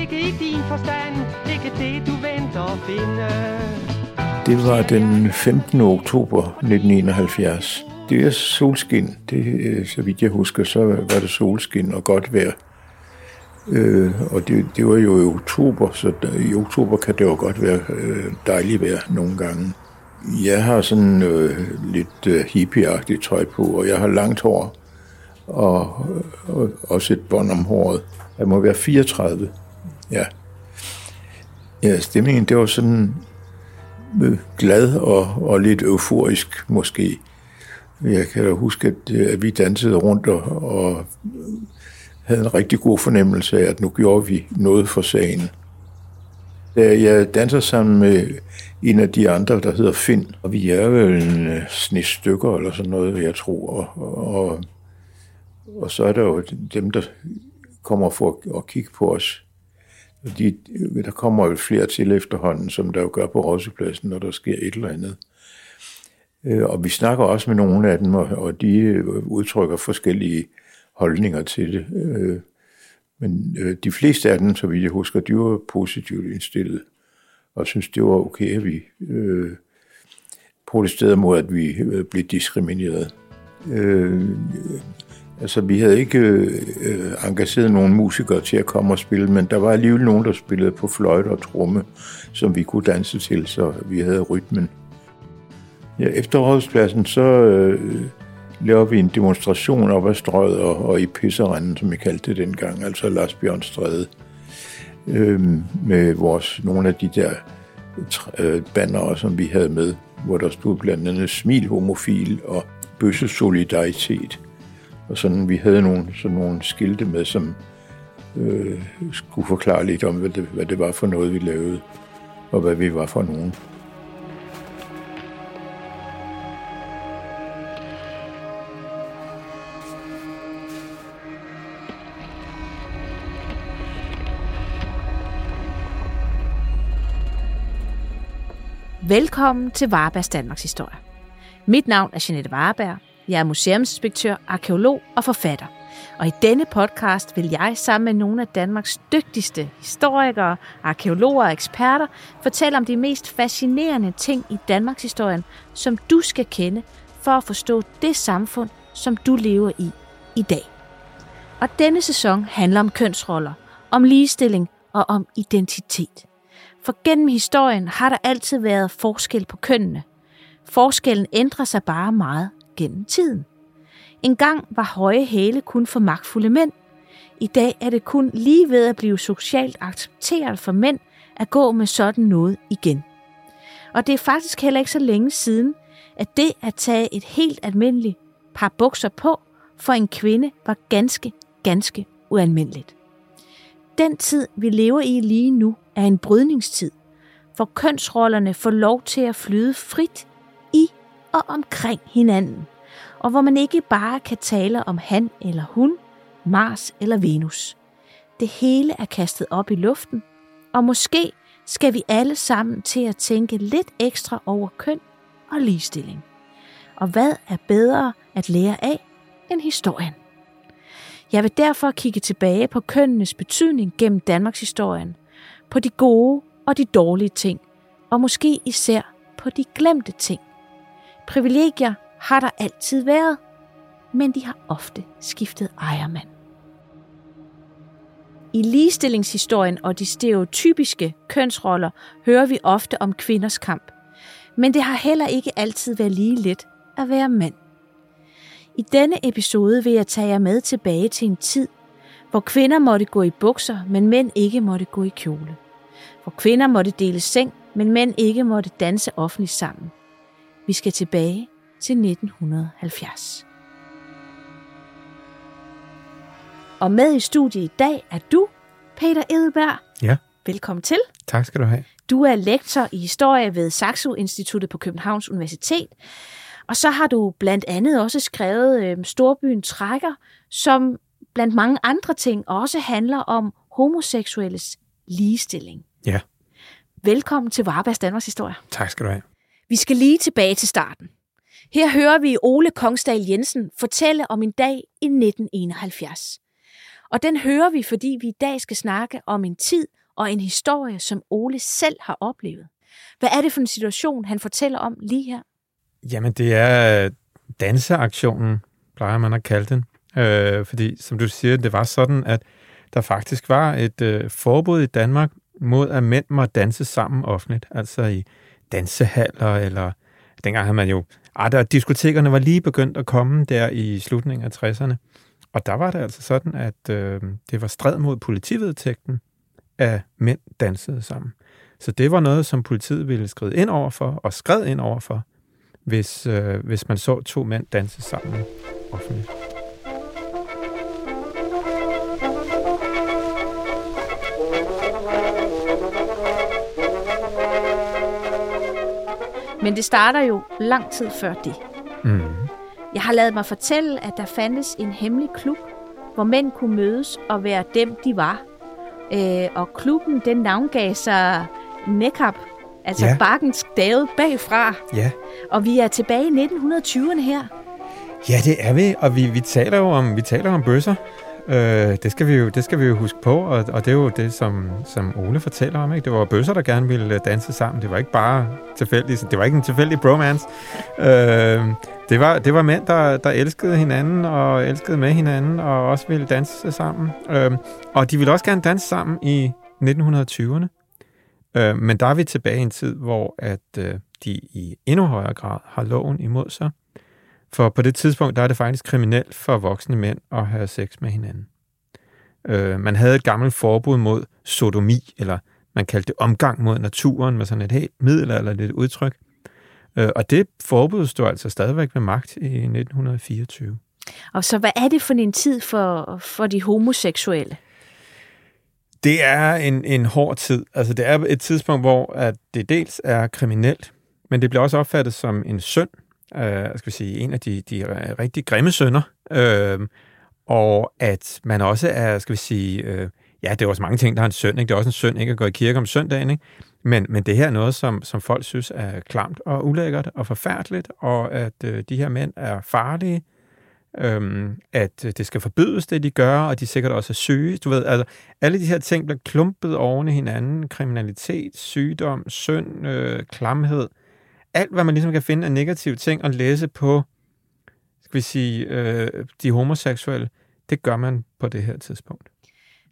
fald ikke i din forstand Ikke det du venter at finde Det var den 15. oktober 1971. Det er solskin. Det, øh, så vidt jeg husker, så var det solskin og godt vejr. Øh, og det, det var jo i oktober, så der, i oktober kan det jo godt være øh, dejligt vejr nogle gange. Jeg har sådan øh, lidt øh, hippieagtigt tøj på, og jeg har langt hår og, og også et bånd om håret. Jeg må være 34. Ja. Ja, stemningen, det var sådan øh, glad og, og lidt euforisk måske. Jeg kan da huske, at, øh, at vi dansede rundt og, og havde en rigtig god fornemmelse af, at nu gjorde vi noget for sagen. Da jeg danser sammen med en af de andre, der hedder Finn, og vi er vel en øh, stykker eller sådan noget, jeg tror. Og, og, og så er der jo dem, der kommer for at kigge på os. De, øh, der kommer jo flere til efterhånden, som der jo gør på Rådsepladsen, når der sker et eller andet. Øh, og vi snakker også med nogle af dem, og de øh, udtrykker forskellige holdninger til det. Men de fleste af dem, så vidt jeg husker, de var positivt indstillet, og synes det var okay, at vi protesterede mod, at vi blev diskrimineret. Altså, vi havde ikke øh, engageret nogen musikere til at komme og spille, men der var alligevel nogen, der spillede på fløjte og tromme, som vi kunne danse til, så vi havde rytmen. Ja, efter rådspladsen, så øh, laver vi en demonstration op ad strøget og, og i pisseranden, som vi kaldte det dengang, altså Lars Bjørn Stræde, øh, med vores, nogle af de der øh, bannere, som vi havde med, hvor der stod blandt andet smil homofil og bøsse solidaritet. Og sådan, vi havde nogle, sådan nogle skilte med, som øh, skulle forklare lidt om, hvad det, hvad det var for noget, vi lavede, og hvad vi var for nogen. Velkommen til Varebergs Danmarks Historie. Mit navn er Jeanette Vareberg. Jeg er museumsinspektør, arkeolog og forfatter. Og i denne podcast vil jeg sammen med nogle af Danmarks dygtigste historikere, arkeologer og eksperter fortælle om de mest fascinerende ting i Danmarks historien, som du skal kende for at forstå det samfund, som du lever i i dag. Og denne sæson handler om kønsroller, om ligestilling og om identitet. For gennem historien har der altid været forskel på kønnene. Forskellen ændrer sig bare meget gennem tiden. En gang var høje hæle kun for magtfulde mænd. I dag er det kun lige ved at blive socialt accepteret for mænd at gå med sådan noget igen. Og det er faktisk heller ikke så længe siden, at det at tage et helt almindeligt par bukser på for en kvinde var ganske, ganske ualmindeligt. Den tid, vi lever i lige nu, er en brydningstid, hvor kønsrollerne får lov til at flyde frit og omkring hinanden, og hvor man ikke bare kan tale om han eller hun, Mars eller Venus. Det hele er kastet op i luften, og måske skal vi alle sammen til at tænke lidt ekstra over køn og ligestilling. Og hvad er bedre at lære af end historien? Jeg vil derfor kigge tilbage på kønnenes betydning gennem Danmarks historien, på de gode og de dårlige ting, og måske især på de glemte ting. Privilegier har der altid været, men de har ofte skiftet ejermand. I ligestillingshistorien og de stereotypiske kønsroller hører vi ofte om kvinders kamp, men det har heller ikke altid været lige let at være mand. I denne episode vil jeg tage jer med tilbage til en tid, hvor kvinder måtte gå i bukser, men mænd ikke måtte gå i kjole. Hvor kvinder måtte dele seng, men mænd ikke måtte danse offentligt sammen. Vi skal tilbage til 1970. Og med i studiet i dag er du, Peter Edelberg. Ja. Velkommen til. Tak skal du have. Du er lektor i historie ved Saxo Instituttet på Københavns Universitet. Og så har du blandt andet også skrevet øh, Storbyen Trækker, som blandt mange andre ting også handler om homoseksuelles ligestilling. Ja. Velkommen til Varebergs Danmarks Historie. Tak skal du have. Vi skal lige tilbage til starten. Her hører vi Ole Kongsdal Jensen fortælle om en dag i 1971. Og den hører vi, fordi vi i dag skal snakke om en tid og en historie, som Ole selv har oplevet. Hvad er det for en situation, han fortæller om lige her? Jamen, det er øh, danseaktionen, plejer man at kalde den. Øh, fordi, som du siger, det var sådan, at der faktisk var et øh, forbud i Danmark mod, at mænd må danse sammen offentligt. Altså i dansehaller, eller dengang havde man jo... Ah, der, diskotekerne var lige begyndt at komme der i slutningen af 60'erne. Og der var det altså sådan, at øh, det var stræd mod politivedtægten, at mænd dansede sammen. Så det var noget, som politiet ville skride ind over for, og skred ind over for, hvis, øh, hvis man så to mænd danse sammen offentligt. Men det starter jo lang tid før det. Mm. Jeg har lavet mig fortælle, at der fandtes en hemmelig klub, hvor mænd kunne mødes og være dem, de var. Øh, og klubben, den navngav sig Nekap, altså Ja. bakkens dave bagfra. Ja. Og vi er tilbage i 1920'erne her. ja, det er vi, og vi, vi taler jo om, vi taler om bøsser. Øh, det, skal vi jo, det skal vi jo huske på, og, og det er jo det, som, som Ole fortæller om. Ikke? Det var bøsser, der gerne ville øh, danse sammen. Det var ikke bare tilfældigt. Det var ikke en tilfældig bromance. Øh, det, var, det var mænd, der, der elskede hinanden og elskede med hinanden og også ville danse sammen. Øh, og de ville også gerne danse sammen i 1920'erne. Øh, men der er vi tilbage i en tid, hvor at øh, de i endnu højere grad har loven imod sig. For på det tidspunkt, der er det faktisk kriminelt for voksne mænd at have sex med hinanden. Øh, man havde et gammelt forbud mod sodomi, eller man kaldte det omgang mod naturen, med sådan et helt middelalderligt udtryk. Øh, og det forbud stod altså stadigvæk ved magt i 1924. Og så hvad er det for en tid for, for de homoseksuelle? Det er en, en hård tid. Altså, det er et tidspunkt, hvor at det dels er kriminelt, men det bliver også opfattet som en synd. Øh, skal vi sige, en af de, de rigtig grimme sønder. Øh, og at man også er, skal vi sige, øh, ja, det er også mange ting, der er en synd. Ikke? Det er også en synd ikke at gå i kirke om søndagen. Ikke? Men, men det her er noget, som, som folk synes er klamt og ulækkert og forfærdeligt, og at øh, de her mænd er farlige, øhm, at øh, det skal forbydes, det de gør, og de sikkert også er syge. Du ved, altså, alle de her ting bliver klumpet oven i hinanden. Kriminalitet, sygdom, synd, øh, klamhed. Alt, hvad man ligesom kan finde af negative ting at læse på, skal vi sige, øh, de homoseksuelle, det gør man på det her tidspunkt.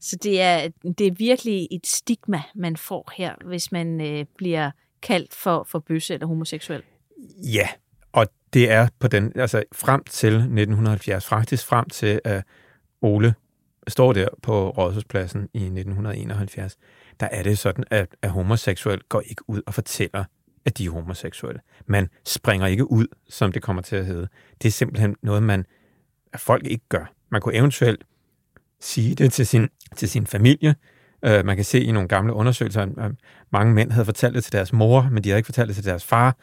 Så det er, det er virkelig et stigma, man får her, hvis man øh, bliver kaldt for, for bøsse eller homoseksuel. Ja, og det er på den, altså frem til 1970, faktisk frem til, at Ole står der på Rådhuspladsen i 1971, der er det sådan, at, at homoseksuel går ikke ud og fortæller, at de er homoseksuelle. Man springer ikke ud, som det kommer til at hedde. Det er simpelthen noget, man, at folk ikke gør. Man kunne eventuelt sige det til sin, til sin familie. Uh, man kan se i nogle gamle undersøgelser, at mange mænd havde fortalt det til deres mor, men de havde ikke fortalt det til deres far.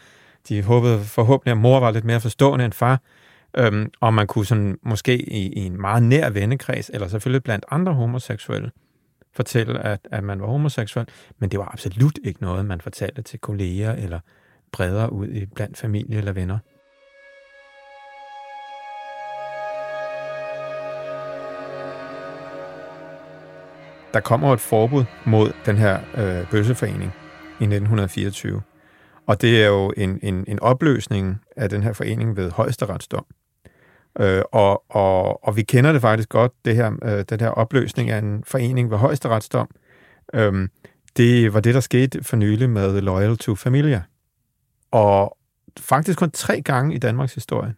De håbede forhåbentlig, at mor var lidt mere forstående end far. Øhm, og man kunne sådan, måske i, i en meget nær vennekreds, eller selvfølgelig blandt andre homoseksuelle, fortælle, at, at man var homoseksuel. Men det var absolut ikke noget, man fortalte til kolleger eller bredere ud i blandt familie eller venner. Der kommer et forbud mod den her øh, bøsseforening i 1924. Og det er jo en, en, en opløsning af den her forening ved højesteretsdom. Øh, og, og, og vi kender det faktisk godt, det her, øh, den her opløsning af en forening ved højesteretsdom. Øh, det var det, der skete for nylig med Loyal to Familia. Og faktisk kun tre gange i Danmarks historie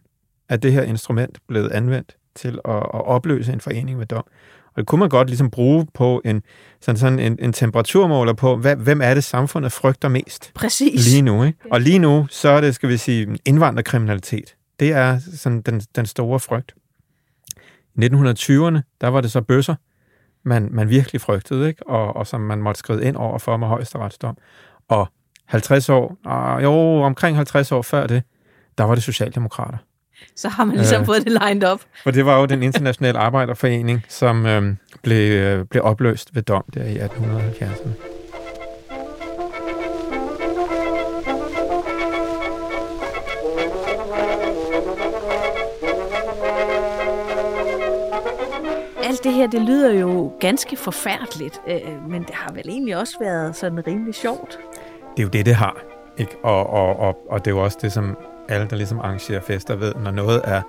er det her instrument blevet anvendt til at, at opløse en forening ved dom. Og det kunne man godt ligesom bruge på en, sådan, sådan en, en temperaturmåler på, hvad, hvem er det, samfundet frygter mest Præcis. lige nu. Ikke? Og lige nu, så er det, skal vi sige, indvandrerkriminalitet. Det er sådan den, den store frygt. I 1920'erne, der var det så bøsser, man, man virkelig frygtede, ikke? Og, og som man måtte skride ind over for med højesteretsdom. Og 50 år, ah, jo, omkring 50 år før det, der var det Socialdemokrater. Så har man ligesom Øh. fået det lined up. For det var jo den internationale arbejderforening, som øh, blev, øh, blev opløst ved dom der i 1870'erne. Alt det her, det lyder jo ganske forfærdeligt, øh, øh, men det har vel egentlig også været sådan rimelig sjovt. Det er jo det, det har. Ikke? Og, og, og, og det er jo også det, som alle, der ligesom arrangerer fester, ved, når noget er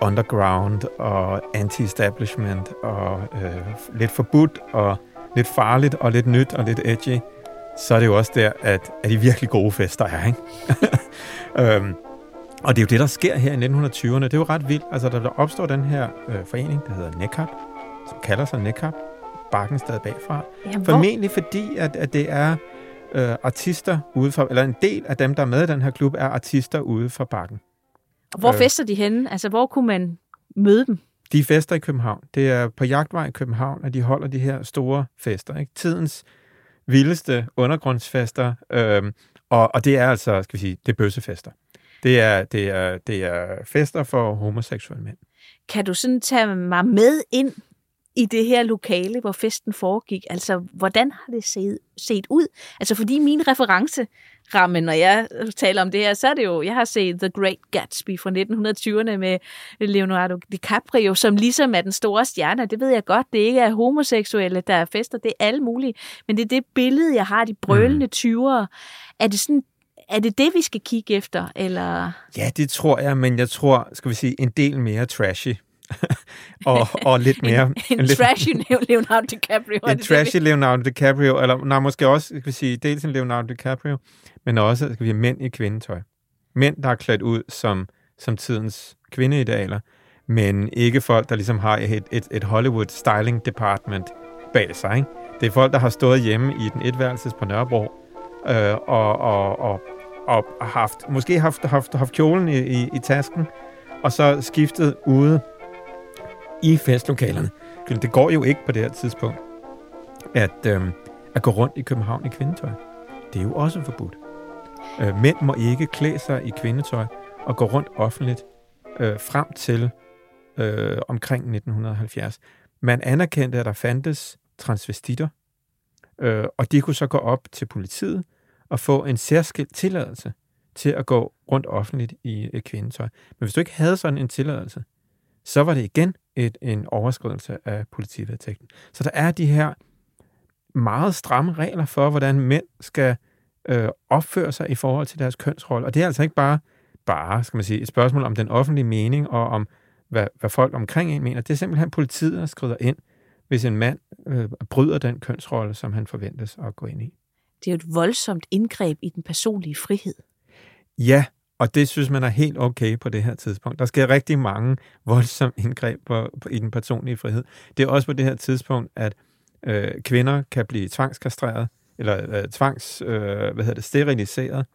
underground og anti-establishment og øh, lidt forbudt og lidt farligt og lidt nyt og lidt edgy, så er det jo også der, at, at de virkelig gode fester er, ikke? øhm, og det er jo det, der sker her i 1920'erne. Det er jo ret vildt. Altså, der opstår den her øh, forening, der hedder NECAP, kalder sig NECAP, bakken stadig bagfra. Jamen, Formentlig fordi, at, at det er øh, artister ude fra, eller en del af dem, der er med i den her klub, er artister ude fra bakken. hvor, hvor øh. fester de henne? Altså, hvor kunne man møde dem? De fester i København. Det er på Jagtvej i København, at de holder de her store fester. Ikke? Tidens vildeste undergrundsfester, øhm, og, og det er altså, skal vi sige, det er bøssefester. Det er, det, er, det er fester for homoseksuelle mænd. Kan du sådan tage mig med ind i det her lokale, hvor festen foregik? Altså, hvordan har det set, set ud? Altså, fordi min referenceramme, når jeg taler om det her, så er det jo, jeg har set The Great Gatsby fra 1920'erne med Leonardo DiCaprio, som ligesom er den store stjerne. Det ved jeg godt, det ikke er homoseksuelle, der er fester, det er alle mulige. Men det er det billede, jeg har, de brølende 20'ere. Er det sådan er det det, vi skal kigge efter, eller? Ja, det tror jeg, men jeg tror, skal vi sige, en del mere trashy. og, og lidt mere... en, en, lidt, trashy Leonardo DiCaprio. En trashy Leonardo DiCaprio, eller nej, måske også, skal vi sige, dels en Leonardo DiCaprio, men også, skal vi sige, mænd i kvindetøj. Mænd, der er klædt ud som, som tidens kvindeidealer, men ikke folk, der ligesom har et, et, et Hollywood styling department bag sig. Ikke? Det er folk, der har stået hjemme i den etværelses på Nørrebro, øh, og, og, og, og haft, måske haft, haft, haft kjolen i, i, i tasken, og så skiftet ude i festlokalerne. Det går jo ikke på det her tidspunkt, at, øh, at gå rundt i København i kvindetøj. Det er jo også forbudt. Øh, mænd må ikke klæde sig i kvindetøj og gå rundt offentligt øh, frem til øh, omkring 1970. Man anerkendte, at der fandtes transvestitter, øh, og de kunne så gå op til politiet og få en særskilt tilladelse til at gå rundt offentligt i øh, kvindetøj. Men hvis du ikke havde sådan en tilladelse, så var det igen et, en overskridelse af politivedtægten. Så der er de her meget stramme regler for, hvordan mænd skal øh, opføre sig i forhold til deres kønsrolle. Og det er altså ikke bare, bare skal man sige, et spørgsmål om den offentlige mening og om, hvad, hvad folk omkring en mener. Det er simpelthen politiet, der skrider ind, hvis en mand øh, bryder den kønsrolle, som han forventes at gå ind i. det er jo et voldsomt indgreb i den personlige frihed. Ja, og det synes man er helt okay på det her tidspunkt. Der sker rigtig mange voldsomme indgreb på, på, i den personlige frihed. Det er også på det her tidspunkt, at øh, kvinder kan blive tvangskastreret, eller øh, tvangs, øh, hvad hedder det, steriliseret,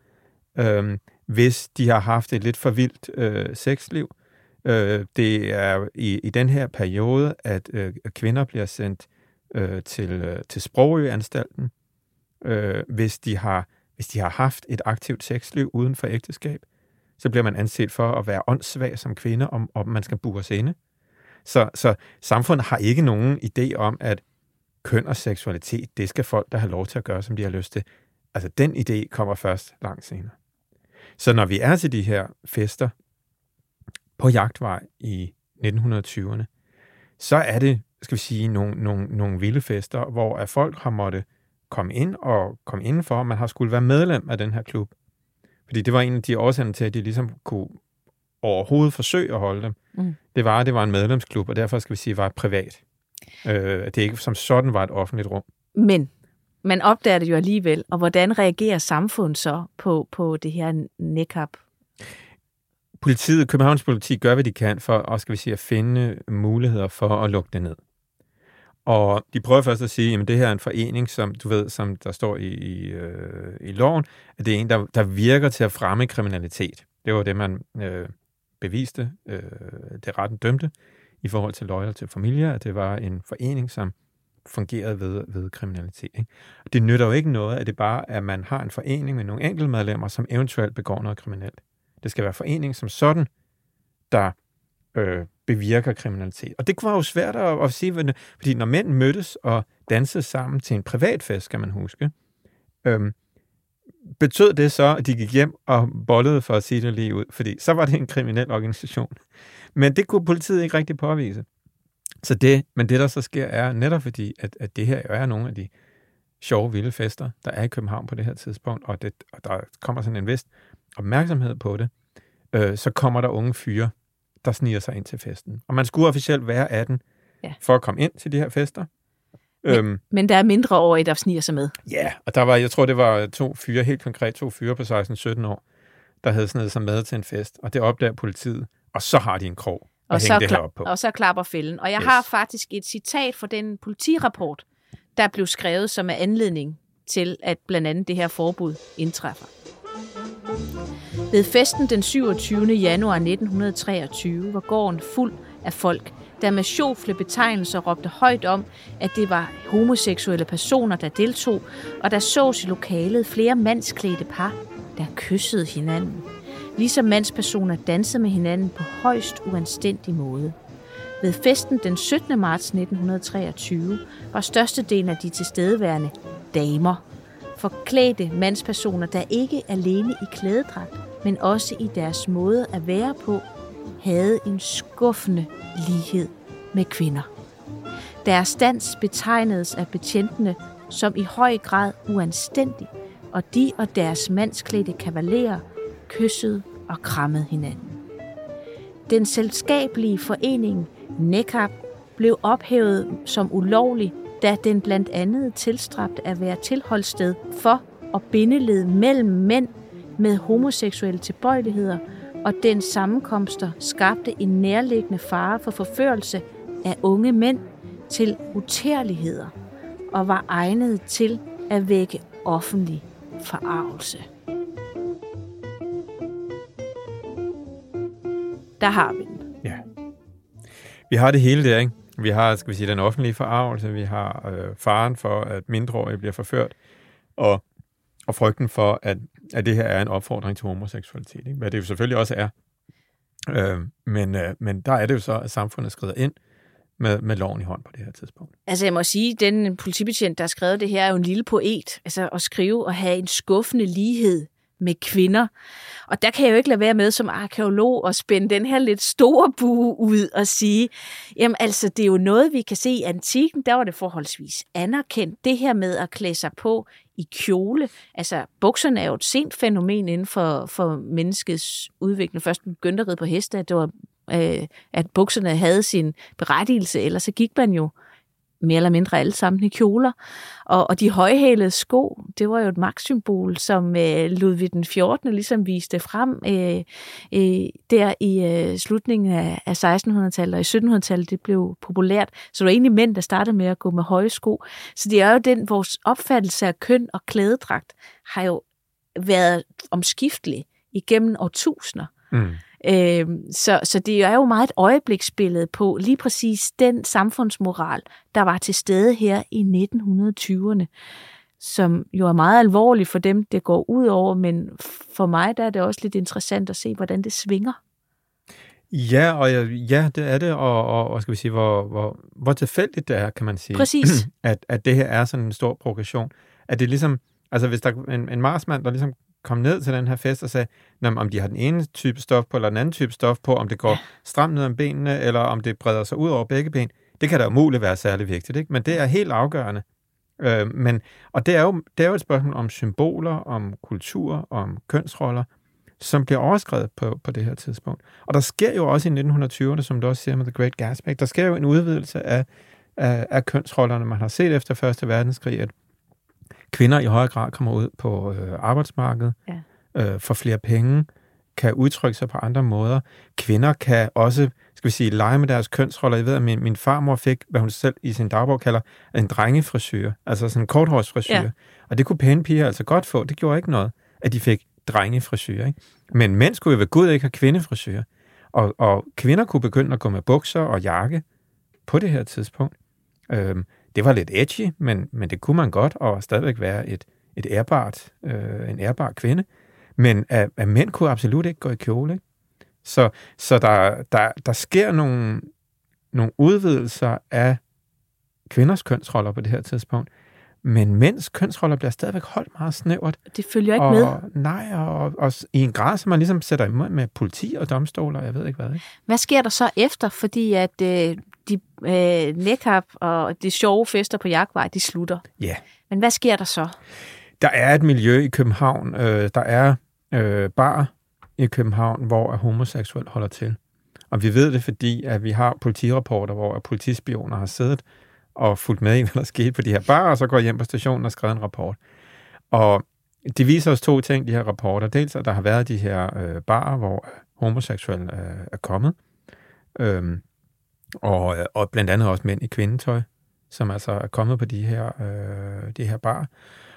øh, hvis de har haft et lidt for vildt øh, sexliv. Øh, det er i, i den her periode, at øh, kvinder bliver sendt øh, til, øh, til Sprogøanstalten, øh, hvis de har hvis de har haft et aktivt sexliv uden for ægteskab, så bliver man anset for at være åndssvag som kvinde, om, om man skal bures inde. Så, så samfundet har ikke nogen idé om, at køn og seksualitet, det skal folk, der har lov til at gøre, som de har lyst til. Altså, den idé kommer først langt senere. Så når vi er til de her fester på jagtvej i 1920'erne, så er det, skal vi sige, nogle, nogle, nogle vilde fester, hvor at folk har måttet komme ind og komme indenfor, og man har skulle være medlem af den her klub. Fordi det var en af de årsager til, at de ligesom kunne overhovedet forsøge at holde dem. Mm. Det var, at det var en medlemsklub, og derfor skal vi sige, var et privat. Øh, det ikke som sådan var et offentligt rum. Men man opdager det jo alligevel, og hvordan reagerer samfundet så på, på det her nækap? Politiet, Københavns politi gør, hvad de kan for at, skal vi sige, at finde muligheder for at lukke det ned. Og de prøver først at sige, at det her er en forening, som du ved, som der står i, i, øh, i loven, at det er en, der, der virker til at fremme kriminalitet. Det var det, man øh, beviste, øh, det retten dømte, i forhold til Loyal til Familia, at det var en forening, som fungerede ved, ved kriminalitet. Ikke? Og det nytter jo ikke noget, at det bare er, at man har en forening med nogle enkelte medlemmer, som eventuelt begår noget kriminelt. Det skal være forening som sådan, der øh, bevirker kriminalitet. Og det kunne være jo svært at, at sige, fordi når mænd mødtes og dansede sammen til en privatfest, skal man huske, øhm, betød det så, at de gik hjem og bollede for at sige det lige ud, fordi så var det en kriminel organisation. Men det kunne politiet ikke rigtig påvise. Så det, men det, der så sker, er netop fordi, at, at det her jo er nogle af de sjove, vilde fester, der er i København på det her tidspunkt, og, det, og der kommer sådan en vist opmærksomhed på det, øh, så kommer der unge fyre, der sniger sig ind til festen. Og man skulle officielt være 18 Ja. for at komme ind til de her fester. Men- Øhm, Men der er mindre over der sniger sig med. Ja, og der var, jeg tror, det var to fyre, helt konkret to fyre på 16-17 år, der havde snedet sig med til en fest, og det opdager politiet, og så har de en krog Og så, det her kla- op på. og så klapper fælden. Og jeg Yes. har faktisk et citat fra den politirapport, der blev skrevet som er anledning til, at blandt andet det her forbud indtræffer. Ved festen den 27. januar 1923 var gården fuld af folk, der med sjofle betegnelser råbte højt om, at det var homoseksuelle personer, der deltog, og der sås i lokalet flere mandsklædte par, der kyssede hinanden. Ligesom mandspersoner dansede med hinanden på højst uanstændig måde. Ved festen den 17. marts 1923 var størstedelen af de tilstedeværende damer. Forklædte mandspersoner, der ikke alene i klædedragt, men også i deres måde at være på, havde en skuffende lighed med kvinder. Deres dans betegnedes af betjentene som i høj grad uanstændig, og de og deres mandsklædte kavalerer kyssede og krammede hinanden. Den selskabelige forening NECAP blev ophævet som ulovlig, da den blandt andet tilstræbte at være tilholdssted for og bindeled mellem mænd med homoseksuelle tilbøjeligheder, og den sammenkomster skabte en nærliggende fare for forførelse af unge mænd til utærligheder og var egnet til at vække offentlig forarvelse. Der har vi den. Ja. Vi har det hele der, ikke? Vi har, skal vi sige, den offentlige forarvelse, vi har øh, faren for, at mindreårige bliver forført, og, og frygten for, at, at det her er en opfordring til homoseksualitet, ikke? hvad det jo selvfølgelig også er. Øh, men, øh, men der er det jo så, at samfundet skrider ind med, med loven i hånd på det her tidspunkt. Altså jeg må sige, den politibetjent, der har skrevet det her, er jo en lille poet. Altså at skrive og have en skuffende lighed med kvinder. Og der kan jeg jo ikke lade være med som arkeolog at spænde den her lidt store bue ud og sige, jamen altså det er jo noget, vi kan se i antikken, der var det forholdsvis anerkendt. Det her med at klæde sig på i kjole, altså bukserne er jo et sent fænomen inden for, for menneskets udvikling. Først begyndte at ride på heste, at det var øh, at bukserne havde sin berettigelse, ellers så gik man jo mere eller mindre alle sammen i kjoler. Og, og de højhælede sko, det var jo et magtsymbol, som øh, Ludvig den 14. ligesom viste frem øh, øh, der i øh, slutningen af, af 1600-tallet og i 1700-tallet, det blev populært. Så det var egentlig mænd, der startede med at gå med høje sko. Så det er jo den, vores opfattelse af køn og klædedragt har jo været omskiftelig igennem årtusinder. Mm. Øh, så, så det er jo meget et øjebliksbillede på lige præcis den samfundsmoral, der var til stede her i 1920'erne, som jo er meget alvorlig for dem, det går ud over, men for mig der er det også lidt interessant at se, hvordan det svinger. Ja, og ja, det er det, og, og hvad skal vi sige, hvor, hvor, hvor tilfældigt det er, kan man sige. Præcis. At, at det her er sådan en stor progression. At det ligesom, altså hvis der er en, en marsmand, der ligesom kom ned til den her fest og sagde, "Nå, men om de har den ene type stof på, eller den anden type stof på, om det går stramt ned om benene, eller om det breder sig ud over begge ben, det kan da umuligt være særlig vigtigt, ikke? Men det er helt afgørende. Øh, men, og det er, jo, det er jo et spørgsmål om symboler, om kultur, om kønsroller, som bliver overskrevet på, på det her tidspunkt. Og der sker jo også i 1920'erne, som du også siger med The Great Gatsby, der sker jo en udvidelse af, af, af kønsrollerne. Man har set efter Første Verdenskrig, at kvinder i højere grad kommer ud på øh, arbejdsmarkedet, Ja. øh, får flere penge, kan udtrykke sig på andre måder. Kvinder kan også, skal vi sige, lege med deres kønsroller. Jeg ved, at min, min farmor fik, hvad hun selv i sin dagbog kalder, en drengefrisyr, altså sådan en korthårsfrisyr. Ja. Og det kunne pæne piger altså godt få. Det gjorde ikke noget, at de fik drengefrisyr. Ikke? Men mænd skulle jo ved Gud ikke have kvindefrisyr. Og, og kvinder kunne begynde at gå med bukser og jakke på det her tidspunkt. Øhm, det var lidt edgy, men, men det kunne man godt, og stadigvæk være et, et ærbart, øh, en ærbar kvinde. Men at, at mænd kunne absolut ikke gå i kjole. Ikke? Så, så der, der, der sker nogle, nogle udvidelser af kvinders kønsroller på det her tidspunkt. Men mænds kønsroller bliver stadigvæk holdt meget snævert. Det følger ikke og, med. Nej, og, og, og i en grad, som man ligesom sætter imod med politi og domstoler, og jeg ved ikke hvad. Ikke? Hvad sker der så efter? Fordi at øh, de øh, nekhap og de sjove fester på jagtvej, de slutter. Ja. Men hvad sker der så? Der er et miljø i København. Øh, der er øh, bar i København, hvor homoseksuel holder til. Og vi ved det, fordi at vi har politirapporter, hvor politispioner har siddet og fulgt med i, hvad der skete på de her barer, og så går hjem på stationen og skrevet en rapport. Og det viser os to ting, de her rapporter. Dels, at der har været de her øh, barer, hvor homoseksuelle øh, er kommet, øhm, og, øh, og blandt andet også mænd i kvindetøj, som altså er kommet på de her, øh, de her bar.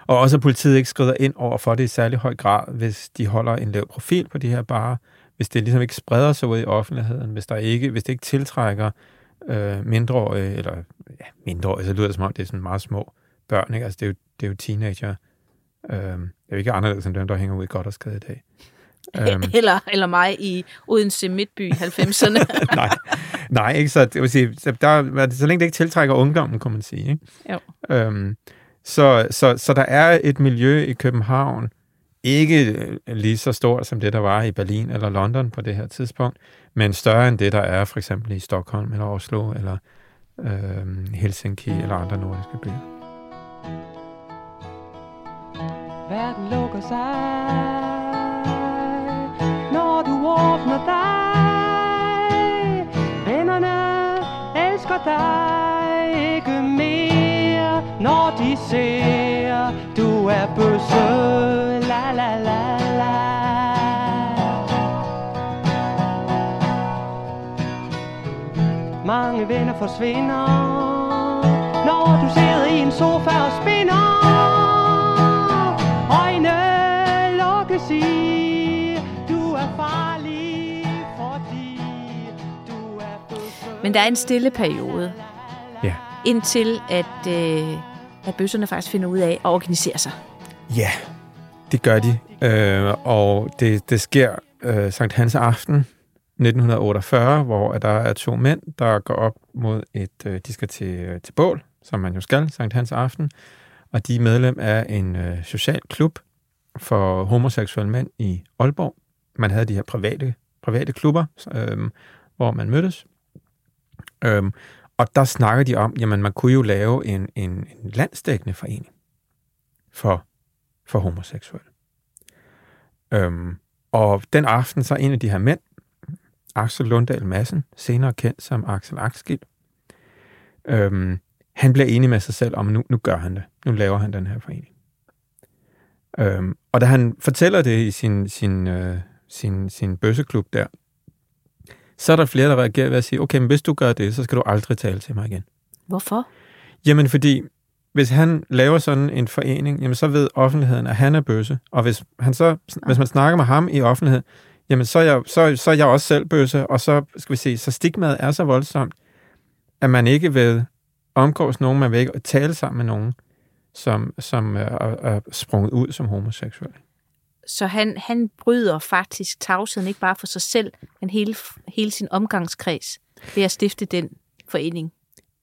Og også at politiet ikke skrider ind over for det i særlig høj grad, hvis de holder en lav profil på de her barer, hvis det ligesom ikke spreder sig ud i offentligheden, hvis, der ikke, hvis det ikke tiltrækker øh, mindreårige, eller ja, mindreårige, så lyder det som om, det er sådan meget små børn, ikke? Altså det er jo, det er jo teenager. Øh, det er jo ikke anderledes end dem, der hænger ud i godt og skade i dag. Øhm. Eller, eller mig i Odense Midtby i 90'erne. nej, nej, ikke? Så, det vil sige, så, der, så længe det ikke tiltrækker ungdommen, kan man sige. Ikke? Jo. Øhm, så, så, så der er et miljø i København, ikke lige så stort som det, der var i Berlin eller London på det her tidspunkt, men større end det, der er for eksempel i Stockholm eller Oslo eller øhm, Helsinki eller andre nordiske byer. Verden lukker sig, åbner dig. Vennerne elsker dig ikke mere, når de ser, du er bøsse. La la la la. Mange venner forsvinder, når du sidder i en sofa og spinner Men der er en stille periode, Ja. indtil at, øh, at bøsserne faktisk finder ud af at organisere sig. Ja, det gør de. Øh, og det, det sker øh, Sankt Hans aften 1948, hvor der er to mænd, der går op mod et... Øh, de skal til, øh, til bål, som man jo skal, Sankt Hans aften. Og de er medlem af en øh, social klub for homoseksuelle mænd i Aalborg. Man havde de her private, private klubber, øh, hvor man mødtes. Øh, og der snakker de om, jamen man kunne jo lave en, en, en landsdækkende forening for for homoseksuelle. Øhm, og den aften, så en af de her mænd, Axel Lunddal Madsen, senere kendt som Axel Axel, øhm, han bliver enig med sig selv om, at nu, nu gør han det. Nu laver han den her forening. Øhm, og da han fortæller det i sin, sin, øh, sin, sin bøsseklub der, så er der flere, der reagerer ved at sige, okay, men hvis du gør det, så skal du aldrig tale til mig igen. Hvorfor? Jamen, fordi hvis han laver sådan en forening, jamen så ved offentligheden, at han er bøsse. Og hvis, han så, hvis man snakker med ham i offentlighed, jamen så er, jeg, så, så er jeg også selv bøsse, og så skal vi se, så stigmaet er så voldsomt, at man ikke vil omgås nogen, man vil ikke tale sammen med nogen, som, som er, er sprunget ud som homoseksuel. Så han, han bryder faktisk tavsheden ikke bare for sig selv, men hele, hele sin omgangskreds ved at stifte den forening.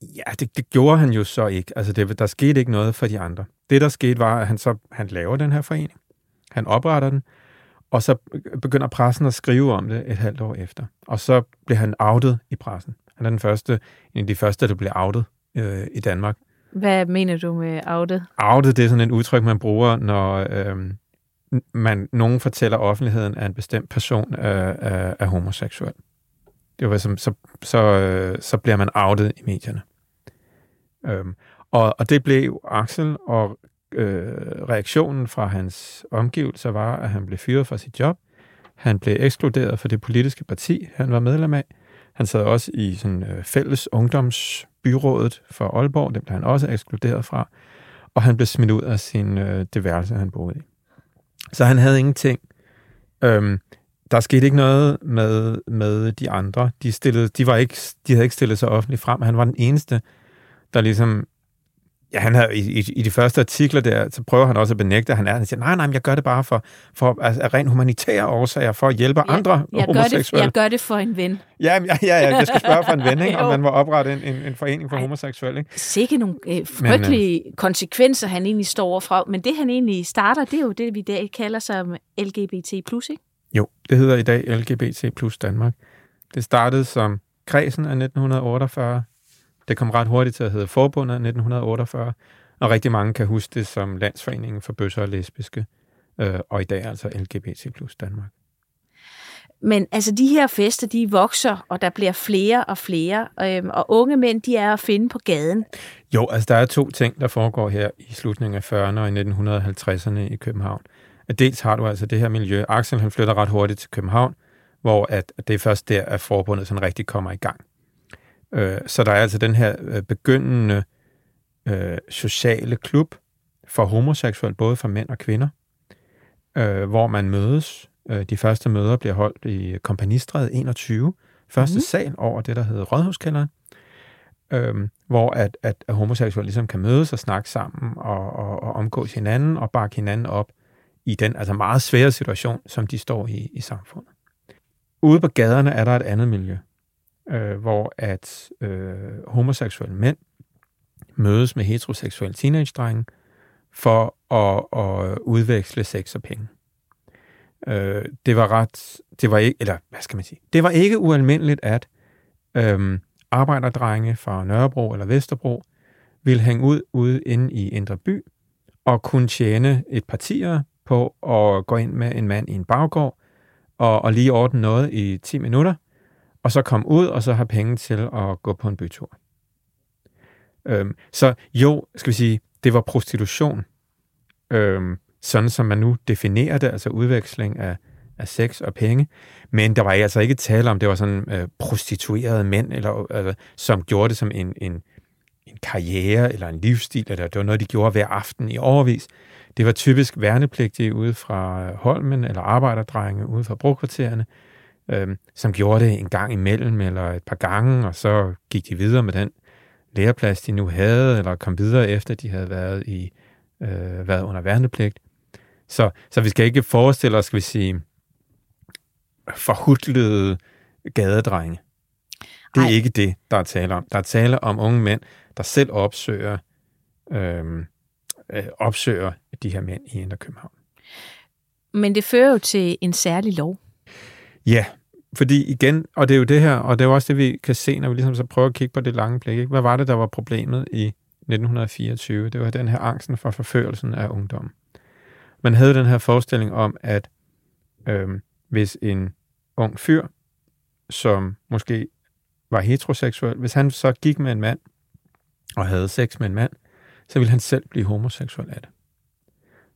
Ja, det, det gjorde han jo så ikke. Altså, det, der skete ikke noget for de andre. Det, der skete, var, at han så han laver den her forening. Han opretter den, og så begynder pressen at skrive om det et halvt år efter. Og så bliver han outet i pressen. Han er den første, en af de første, der bliver outet øh, i Danmark. Hvad mener du med outet? Outet, det er sådan et udtryk, man bruger, når øh, man, nogen fortæller offentligheden, at en bestemt person er, er, er homoseksuel. Det var som, så, så, øh, så bliver man outet i medierne. Øhm, og, og det blev Axel, og øh, reaktionen fra hans omgivelser var, at han blev fyret fra sit job. Han blev ekskluderet fra det politiske parti, han var medlem af. Han sad også i sådan, øh, fælles ungdomsbyrådet for Aalborg, det blev han også ekskluderet fra. Og han blev smidt ud af sin, øh, det værelse, han boede i. Så han havde ingenting. Øhm, der skete ikke noget med, med de andre. De, stillede, de, var ikke, de havde ikke stillet sig offentligt frem. Han var den eneste, der ligesom... Ja, han havde, i, i, i de første artikler der, så prøver han også at benægte, at han er. Han siger, nej, nej, jeg gør det bare for, for altså, af ren humanitære årsager, for at hjælpe Jeg- andre jeg gør, det, homoseksuelle. jeg gør det for en ven. Ja, ja, ja, ja, jeg skal spørge for en ven, ikke, om man må oprette en, en, en forening for Ej. homoseksuelle. Ikke? Sikke nogle øh, frygtelige men, øh, konsekvenser, han egentlig står overfor. Men det, han egentlig starter, det er jo det, vi i dag kalder som LGBT+, ikke? Jo, det hedder i dag LGBT plus Danmark. Det startede som kredsen af 1948 Det kom ret hurtigt til at hedde Forbundet 1948, og rigtig mange kan huske det som Landsforeningen for Bøsser og Lesbiske, øh, og i dag altså LGBT plus Danmark. Men altså, de her fester, de vokser, og der bliver flere og flere, øhm, og unge mænd, de er at finde på gaden. Jo, altså der er to ting, der foregår her i slutningen af 40'erne og i 1950'erne i København. At dels har du altså det her miljø. Axel han flytter ret hurtigt til København, hvor at, det er først der, at forbundet sådan rigtig kommer i gang. Øh, så der er altså den her øh, begyndende øh, sociale klub for homoseksuelle, både for mænd og kvinder, øh, hvor man mødes. Øh, de første møder bliver holdt i Kompanistræde 21, første mm. sal over det, der hedder Rådhuskælderen, øh, hvor at, at, at homoseksuelle ligesom kan mødes og snakke sammen og, og, og omgås hinanden og bakke hinanden op i den altså meget svære situation, som de står i i samfundet. Ude på gaderne er der et andet miljø, øh, hvor at øh, homoseksuelle mænd mødes med heteroseksuelle teenage-drenge for at, at udveksle sex og penge. Øh, det var ret, det var ikke, eller hvad skal man sige, det var ikke ualmindeligt, at øh, arbejderdrenge fra Nørrebro eller Vesterbro ville hænge ud ude inde i Indre By og kunne tjene et partier på at gå ind med en mand i en baggård og, og lige ordne noget i 10 minutter, og så komme ud og så have penge til at gå på en bytur. Øhm, så jo, skal vi sige, det var prostitution, øhm, sådan som man nu definerer det, altså udveksling af, af sex og penge. Men der var altså ikke tale om, det var sådan øh, prostituerede mænd, eller, altså, som gjorde det som en, en, en karriere eller en livsstil, eller det var noget, de gjorde hver aften i overvis. Det var typisk værnepligtige ude fra Holmen, eller arbejderdrenge ude fra brokvartererne, øh, som gjorde det en gang imellem, eller et par gange, og så gik de videre med den læreplads, de nu havde, eller kom videre efter, de havde været, i, øh, været under værnepligt. Så, så vi skal ikke forestille os, skal vi sige, forhudlede gadedrenge. Det er Ej. ikke det, der er tale om. Der er tale om unge mænd, der selv opsøger, øh, øh, opsøger de her mænd i Indre København. Men det fører jo til en særlig lov. Ja, fordi igen, og det er jo det her, og det er jo også det, vi kan se, når vi ligesom så prøver at kigge på det lange blik. Ikke? Hvad var det, der var problemet i 1924? Det var den her angsten for forførelsen af ungdom. Man havde den her forestilling om, at øh, hvis en ung fyr, som måske var heteroseksuel, hvis han så gik med en mand og havde sex med en mand, så ville han selv blive homoseksuel af det.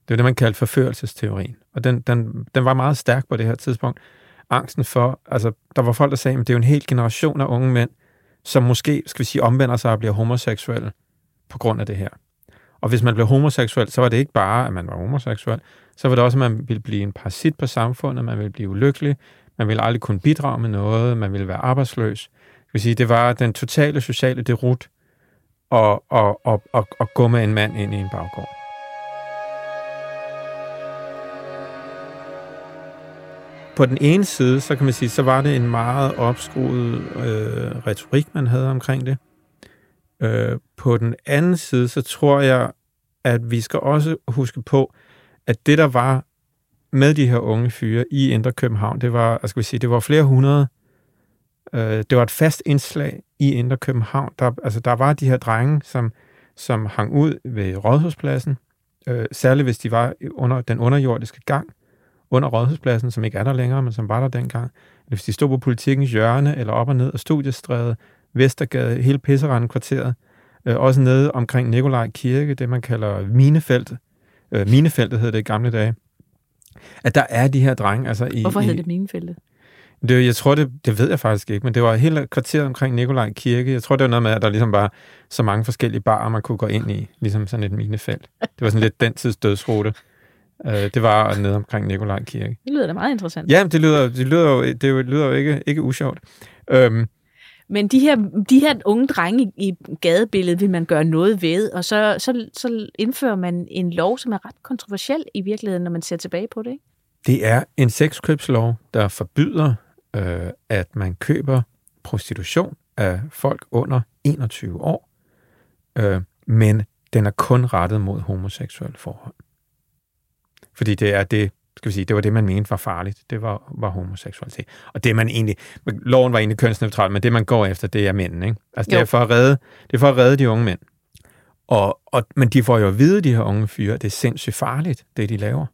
Det var det, man kaldte forførelsesteorien. Og den, den, den var meget stærk på det her tidspunkt. Angsten for, altså, der var folk, der sagde, at det er jo en hel generation af unge mænd, som måske, skal vi sige, omvender sig og bliver homoseksuelle på grund af det her. Og hvis man blev homoseksuel, så var det ikke bare, at man var homoseksuel, så var det også, at man ville blive en parasit på samfundet, man ville blive ulykkelig, man ville aldrig kunne bidrage med noget, man ville være arbejdsløs. Det vil sige, det var den totale sociale derut at, at, at, at, at gå med en mand ind i en baggård. På den ene side, så kan man sige, så var det en meget opskruet øh, retorik, man havde omkring det. Øh, på den anden side, så tror jeg, at vi skal også huske på, at det, der var med de her unge fyre i Indre København, det var, skal vi sige, det var flere hundrede. Øh, det var et fast indslag i Indre København. Der, altså, der var de her drenge, som, som hang ud ved Rådhuspladsen, øh, særligt hvis de var under den underjordiske gang, under Rådhuspladsen, som ikke er der længere, men som var der dengang. Eller hvis de stod på politikens hjørne, eller op og ned af Studiestræde, Vestergade, hele Pisseranden kvarteret, øh, også nede omkring Nikolaj Kirke, det man kalder minefeltet. Øh, minefeltet hed det i gamle dage. At der er de her drenge. Altså i, Hvorfor hed det minefeltet? Det, jeg tror, det, det ved jeg faktisk ikke, men det var hele kvarteret omkring Nikolaj Kirke. Jeg tror, det var noget med, at der ligesom var så mange forskellige barer, man kunne gå ind i, ligesom sådan et minefelt. Det var sådan lidt den tids dødsrute. Uh, det var nede omkring Nikolaj Kirke. Det lyder da meget interessant. Ja, det lyder, det lyder jo, det lyder jo ikke, ikke usjovt. Um, men de her, de her unge drenge i gadebilledet vil man gøre noget ved, og så, så, så indfører man en lov, som er ret kontroversiel i virkeligheden, når man ser tilbage på det. Ikke? Det er en sexkøbslov, der forbyder, øh, at man køber prostitution af folk under 21 år, øh, men den er kun rettet mod homoseksuelle forhold. Fordi det er det, skal vi sige, det var det, man mente var farligt. Det var, var homoseksualitet. Og det man egentlig, loven var egentlig kønsneutral, men det man går efter, det er mændene. Ikke? Altså det er, for at redde, det er for at redde de unge mænd. Og, og, men de får jo at vide, de her unge fyre, det er sindssygt farligt, det de laver.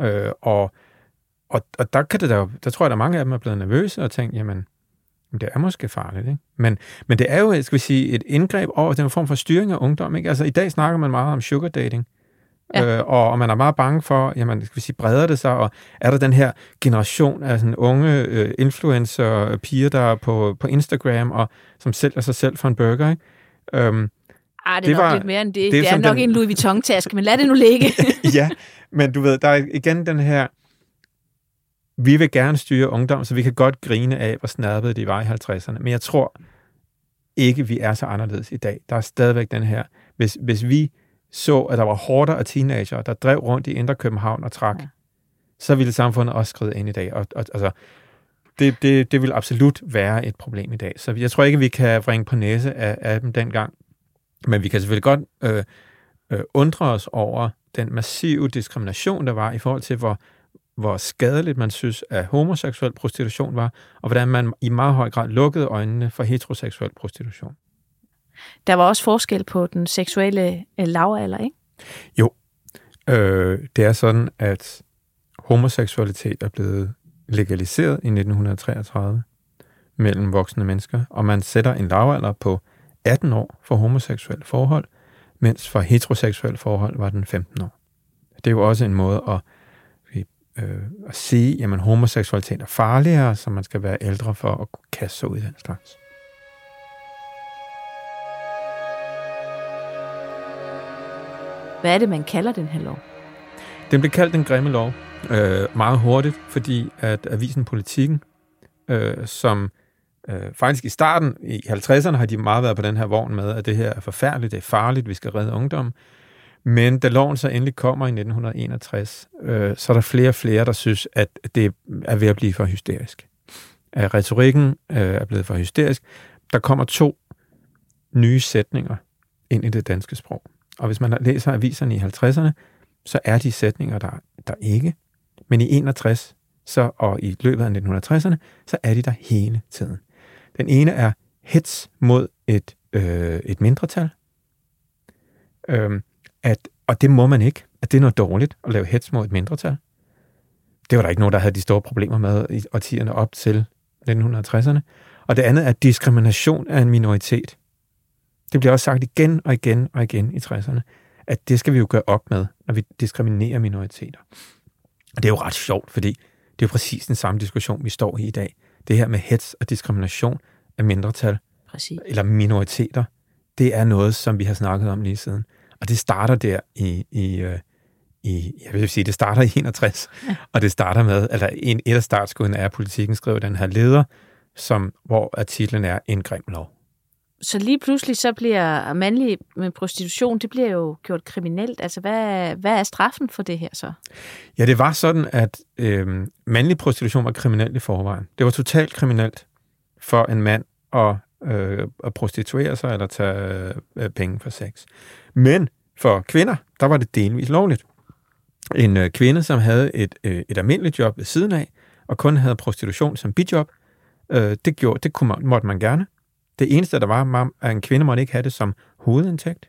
Øh, og, og, og der, kan det der, der tror jeg, der mange af dem er blevet nervøse og tænkt, jamen, det er måske farligt, ikke? Men, men det er jo, skal vi sige, et indgreb over den form for styring af ungdom, ikke? Altså, i dag snakker man meget om sugar dating, ja. øh, og, og man er meget bange for, jamen, skal vi sige, breder det sig, og er der den her generation af sådan unge øh, influencer, piger, der er på, på Instagram, og som sælger sig selv for en burger, ikke? Øhm, Ah, det er det nok var, lidt mere end det. Det, det er nok den... en Louis Vuitton-taske, men lad det nu ligge. ja, men du ved, der er igen den her vi vil gerne styre ungdom, så vi kan godt grine af, hvor snærpede de var i 50'erne. Men jeg tror ikke, vi er så anderledes i dag. Der er stadigvæk den her, hvis, hvis vi så, at der var hårder af teenager, der drev rundt i Indre København og trak, ja. så ville samfundet også skride ind i dag. Og, og, altså, det, det, det vil absolut være et problem i dag. Så jeg tror ikke, vi kan bringe på næse af, af dem dengang. Men vi kan selvfølgelig godt øh, øh, undre os over den massive diskrimination, der var i forhold til, hvor hvor skadeligt man synes, at homoseksuel prostitution var, og hvordan man i meget høj grad lukkede øjnene for heteroseksuel prostitution. Der var også forskel på den seksuelle øh, lavalder, ikke? Jo. Øh, det er sådan, at homoseksualitet er blevet legaliseret i 1933 mellem voksne mennesker, og man sætter en lavalder på 18 år for homoseksuelle forhold, mens for heteroseksuelle forhold var den 15 år. Det er jo også en måde at øh, at sige, at homoseksualitet er farligere, så man skal være ældre for at kunne kaste sig ud i den slags. Hvad er det, man kalder den her lov? Den blev kaldt den grimme lov øh, meget hurtigt, fordi at avisen Politikken, øh, som øh, faktisk i starten, i 50'erne, har de meget været på den her vogn med, at det her er forfærdeligt, det er farligt, vi skal redde ungdom. Men da loven så endelig kommer i 1961, øh, så er der flere og flere, der synes, at det er ved at blive for hysterisk. At retorikken øh, er blevet for hysterisk. Der kommer to nye sætninger ind i det danske sprog. Og hvis man læser aviserne i 50'erne, så er de sætninger der, der ikke. Men i 61 så, og i løbet af 1960'erne, så er de der hele tiden. Den ene er hets mod et, øh, et mindretal. Øhm, at, og det må man ikke, at det er noget dårligt at lave hets mod et mindretal. Det var der ikke nogen, der havde de store problemer med i årtierne op til 1960'erne. Og det andet er diskrimination af en minoritet. Det bliver også sagt igen og igen og igen i 60'erne, at det skal vi jo gøre op med, når vi diskriminerer minoriteter. Og det er jo ret sjovt, fordi det er jo præcis den samme diskussion, vi står i i dag. Det her med hets og diskrimination af mindretal, præcis. eller minoriteter, det er noget, som vi har snakket om lige siden. Og det starter der i, i, øh, i jeg vil sige, det starter i 61, ja. og det starter med, eller en, et af startskudene er, at politikken skriver den her leder, som, hvor titlen er En grim lov. Så lige pludselig så bliver mandlig med prostitution, det bliver jo gjort kriminelt. Altså, hvad, hvad er straffen for det her så? Ja, det var sådan, at øh, mandlig prostitution var kriminelt i forvejen. Det var totalt kriminelt for en mand at, øh, at prostituere sig eller tage øh, penge for sex. Men for kvinder, der var det delvis lovligt. En øh, kvinde, som havde et, øh, et almindeligt job ved siden af, og kun havde prostitution som bidjob, øh, det, gjorde, det kunne man, måtte man gerne. Det eneste, der var, at en kvinde måtte ikke have det som hovedindtægt.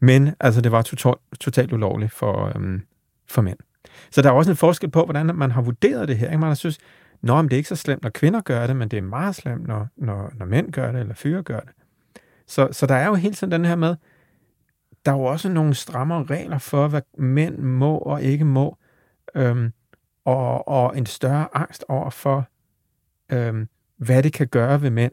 Men altså, det var totalt, totalt ulovligt for, øhm, for mænd. Så der er også en forskel på, hvordan man har vurderet det her. Ikke? Man har synes, Nå, men det er ikke så slemt, når kvinder gør det, men det er meget slemt, når, når, når mænd gør det, eller fyre gør det. Så, så der er jo helt sådan den her med, der er jo også nogle strammere regler for, hvad mænd må og ikke må, øhm, og, og en større angst over for, øhm, hvad det kan gøre ved mænd,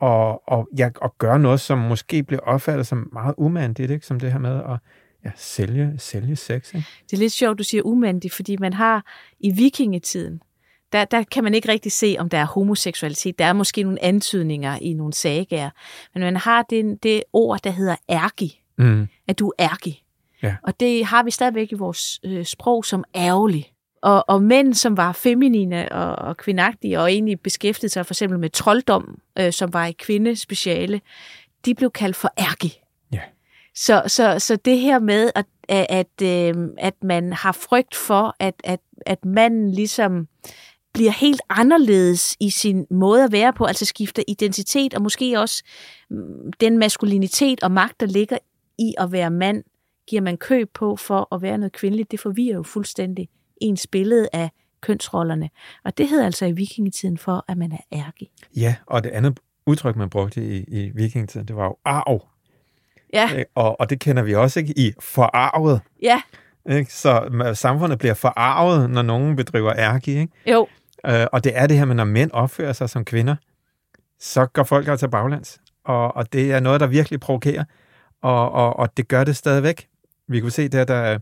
og, og, ja, og gøre noget, som måske bliver opfattet som meget umandigt, ikke? som det her med at ja, sælge, sælge sex. Ikke? Det er lidt sjovt, du siger umandigt, fordi man har i vikingetiden, der, der kan man ikke rigtig se, om der er homoseksualitet. Der er måske nogle antydninger i nogle sagager, men man har det, det ord, der hedder ærgi, mm. at du er ærgerlig. Ja. Og det har vi stadigvæk i vores øh, sprog som ærgerlig. Og, og mænd, som var feminine og, og kvindagtige, og egentlig beskæftigede sig for eksempel med trolddom, øh, som var et kvindespeciale, de blev kaldt for ærgi. Ja. Så, så, så det her med, at, at, at, øh, at man har frygt for, at, at, at manden ligesom bliver helt anderledes i sin måde at være på, altså skifter identitet, og måske også mm, den maskulinitet og magt, der ligger i at være mand, giver man køb på for at være noget kvindeligt. Det forvirrer jo fuldstændig ens billede af kønsrollerne. Og det hedder altså i vikingetiden for, at man er ærke. Ja, og det andet udtryk, man brugte i, i vikingetiden, det var jo arv. Ja, Ikke? Og, og det kender vi også ikke i forarvet. ja, Ikke? Så samfundet bliver forarvet, når nogen bedriver ærgi. Ikke? jo, Øh, og det er det her med, når mænd opfører sig som kvinder, så går folk altså baglands. Og, og det er noget, der virkelig provokerer. Og, og, og det gør det stadigvæk. Vi kunne se der, der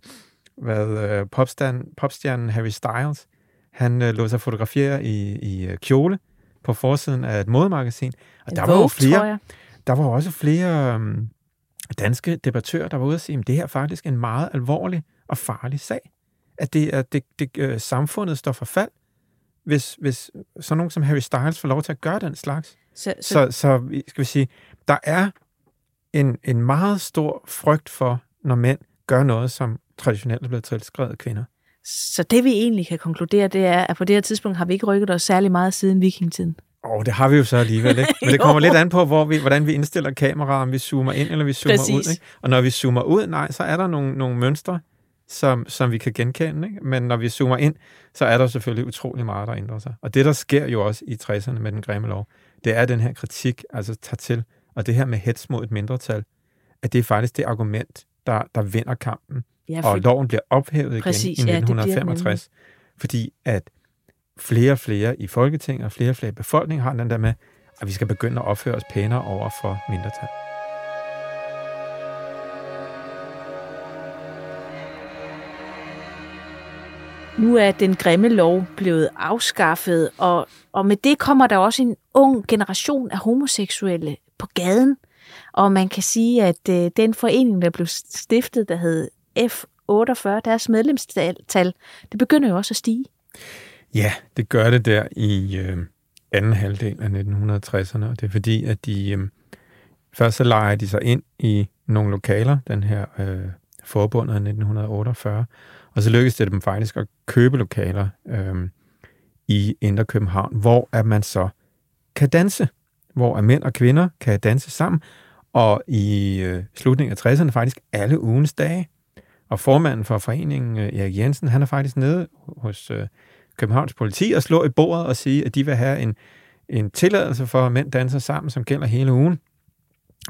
hvad, øh, popstjernen, popstjernen Harry Styles, han øh, lå sig fotografere i, i øh, kjole på forsiden af et modemagasin. Og En der var jo Vogue, flere, der var også flere øhm, danske debattører, der var ude og sige, at det her er faktisk en meget alvorlig og farlig sag. At det er det, det, øh, samfundet står for fald, hvis, hvis sådan nogen som Harry Styles får lov til at gøre den slags. Så, så, Så, så skal vi sige, der er en, en meget stor frygt for, når mænd gør noget, som traditionelt er blevet tilskrevet af kvinder. så det vi egentlig kan konkludere, det er, at på det her tidspunkt har vi ikke rykket os særlig meget siden vikingetiden. Og det har vi jo så alligevel, ikke? Men det kommer lidt an på, hvor vi, hvordan vi indstiller kameraet, om vi zoomer ind, eller vi zoomer Præcis. ud. Ikke? Og når vi zoomer ud, nej, så er der nogle, nogle mønstre, som, som vi kan genkende. Ikke? Men når vi zoomer ind, så er der selvfølgelig utrolig meget, der ændrer sig. Og det, der sker jo også i 60'erne med den grimme lov, det er den her kritik, altså tager til, og det her med hets mod et mindretal, at det er faktisk det argument, der, der vinder kampen. Ja, Og for, loven bliver ophævet igen Præcis, i ja, bliver den 1965, fordi at flere og flere i Folketinget og flere og flere i befolkningen har den der med, at vi skal begynde at opføre os pænere over for mindretal. nu er den grimme lov blevet afskaffet, og, og med det kommer der også en ung generation af homoseksuelle på gaden. Og man kan sige, at øh, den forening, der blev stiftet, der hed F48, deres medlemstal, det begynder jo også at stige. Ja, det gør det der i øh, anden halvdel af 1960'erne, og det er fordi, at de øh, først så leger de sig ind i nogle lokaler, den her øh, forbund af 1948, og så lykkedes det dem faktisk at købe lokaler øh, i Indre København, hvor at man så kan danse, hvor at mænd og kvinder kan danse sammen, og i øh, slutningen af 60'erne faktisk alle ugens dage. Og formanden for foreningen, øh, Erik Jensen, han er faktisk nede hos øh, Københavns politi og slår i bordet og siger, at de vil have en, en tilladelse for, at mænd danser sammen, som gælder hele ugen.